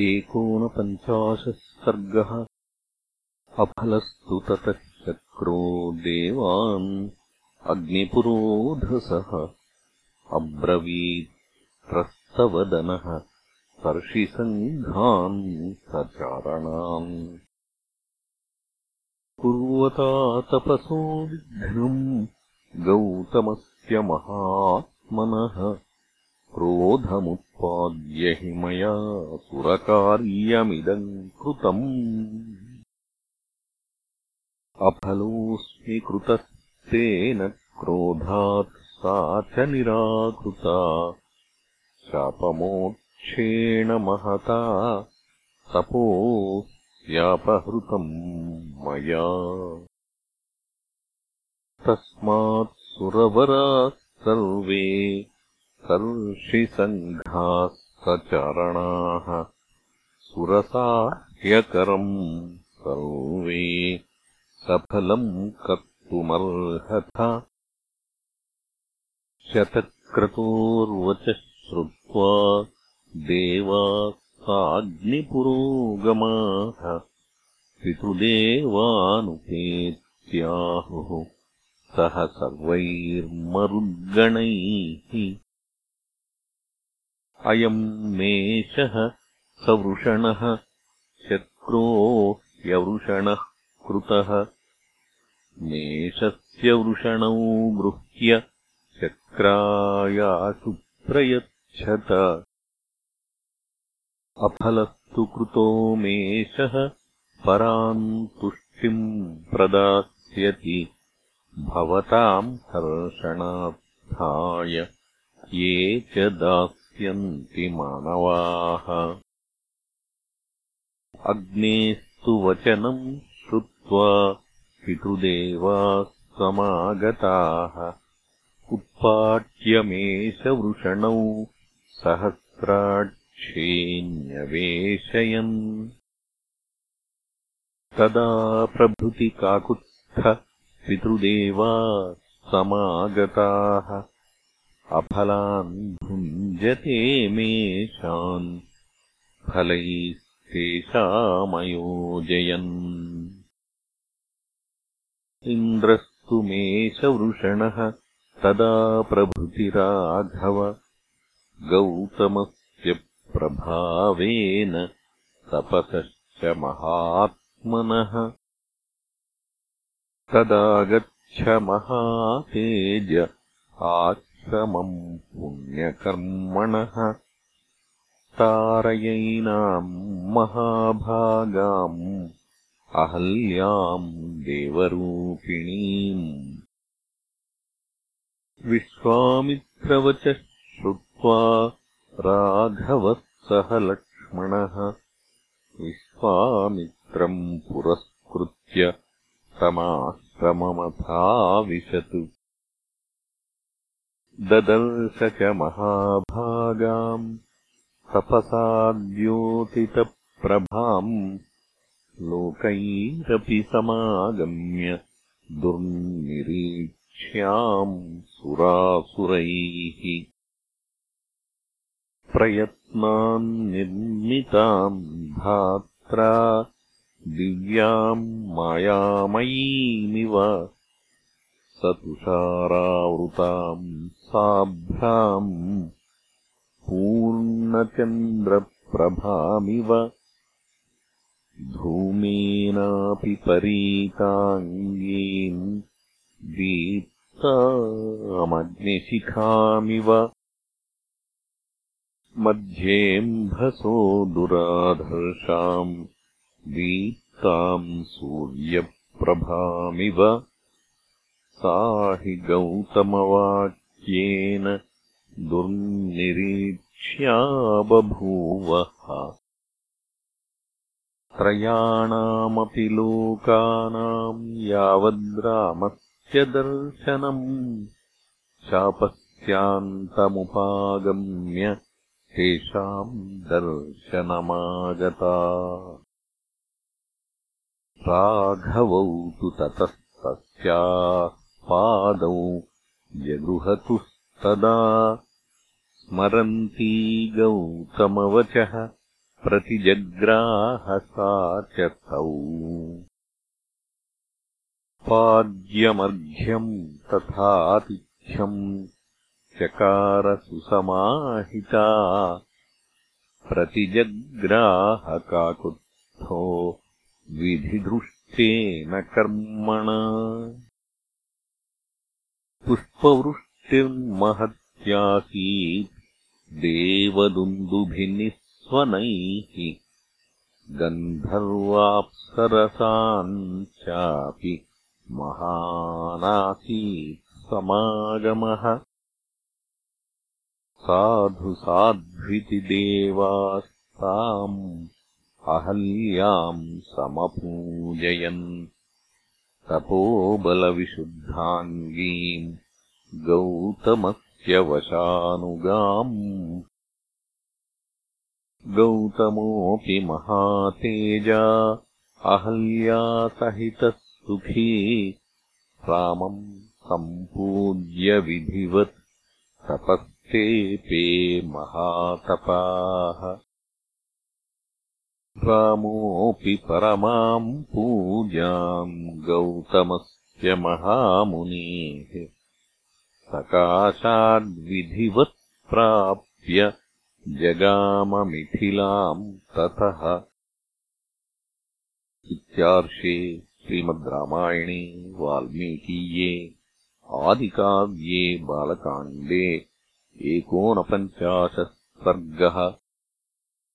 एकोनपञ्चाशः सर्गः अफलस्तु ततः शक्रो देवान् अग्निपुरोधसः अब्रवीत्रस्तवदनः स्पर्शिसङ्घान् सचारणान्। कुर्वता तपसो विघ्नम् गौतमस्य महात्मनः क्रोधमुत्पाद्य हि मया सुरकार्यमिदम् कृतम्। अफलोऽस्मि कृतस्तेन क्रोधात् सा च निराकृता। शापमोक्षेण महता तपोऽस्यापहृतम् मया। तस्मात् सुरवराः सर्वे सर्षिसङ्घाः सचरणाः सुरसाह्यकरम् सर्वे सफलम् कर्तुमर्हथ। शतक्रतोर्वचः श्रुत्वा देवा साग्निपुरोगमाः पितृदेवानुपेत्याहुः। सह सर्वैर्मरुद्गणैः अयम् मेषः सवृषणः शक्रो ह्यवृषणः कृतः। मेषस्य वृषणौ गृह्य शक्रायाशु प्रयच्छत। अफलस्तु कृतो मेषः पराम् तुष्टिम् प्रदास्यति। भवताम् हर्षणार्थाय ये च दास् मानवाः। अग्नेस्तु वचनम् श्रुत्वा पितृदेवाः समागताः उत्पाट्यमेषवृषणौ सहस्राक्षेऽन्यवेशयन् तदा प्रभृतिकाकुत्स्थ पितृदेवा समागताः अफलान् भुञ्जते मेषान् फलैस्तेषामयोजयन्। इन्द्रस्तु मेषवृषणः तदा प्रभृतिराघव। गौतमस्य प्रभावेन तपसश्च महात्मनः। तदागच्छ महातेज आश्रमम् पुण्यकर्मणः। तारयैनाम् महाभागाम् अहल्याम् देवरूपिणीम्। विश्वामित्रवचः श्रुत्वा राघवः सह लक्ष्मणः विश्वामित्रम् पुरस्कृत्य तमाश्रममथाविशत् ददर्श च महाभागाम् तपसाद्योतितप्रभाम् लोकैरपि समागम्य दुर्निरीक्ष्याम् सुरासुरैः प्रयत्नान्निर्मिताम् धात्रा दिव्याम् मायामयीमिव स साभ्राम् पूर्णचन्द्रप्रभामिव धूमेनापि परीताङ्गीम् दीप्तामग्निशिखामिव मध्येऽम्भसो दुराधर्षाम् दीप्ताम् सूर्यप्रभामिव सा हि गौतमवाक्येन दुर्निरीक्ष्या बभूवः। त्रयाणामपि लोकानाम् यावद्रामस्य दर्शनम् शापस्यान्तमुपागम्य तेषाम् दर्शनमागता। राघवौ तु ततस्तस्याः पादौ जगृहतुस्तदा स्मरन्ती गौतमवचः प्रतिजग्राह सा च तौ पाज्यमर्घ्यम् तथातिथ्यम् चकारसुसमाहिता प्रतिजग्राहकाकुत्थो विधिदृष्टेन कर्मणा पुष्पवृष्टिर्महत्यासीत् देवदुन्दुभिनिःस्वनैः गन्धर्वाप्सरसान् चापि महानासीत् समागमः। साधु साध्विति देवास्ताम् अहल्याम् समपूजयन् तपोबलविशुद्धाङ्गीम् गौतमस्य वशानुगाम् गौतमोऽपि महातेजा अहल्यासहितः सुखी रामम् सम्पूज्य विधिवत् तपस्तेऽपे महातपाः रामोऽपि परमाम् पूजाम् गौतमस्य महामुनेः सकाशाद्विधिवत्प्राप्य जगाममिथिलाम् ततः इत्यार्षे श्रीमद् रामायणे वाल्मीकीये आदिकाव्ये बालकाण्डे एकोनपञ्चाशत् सर्गः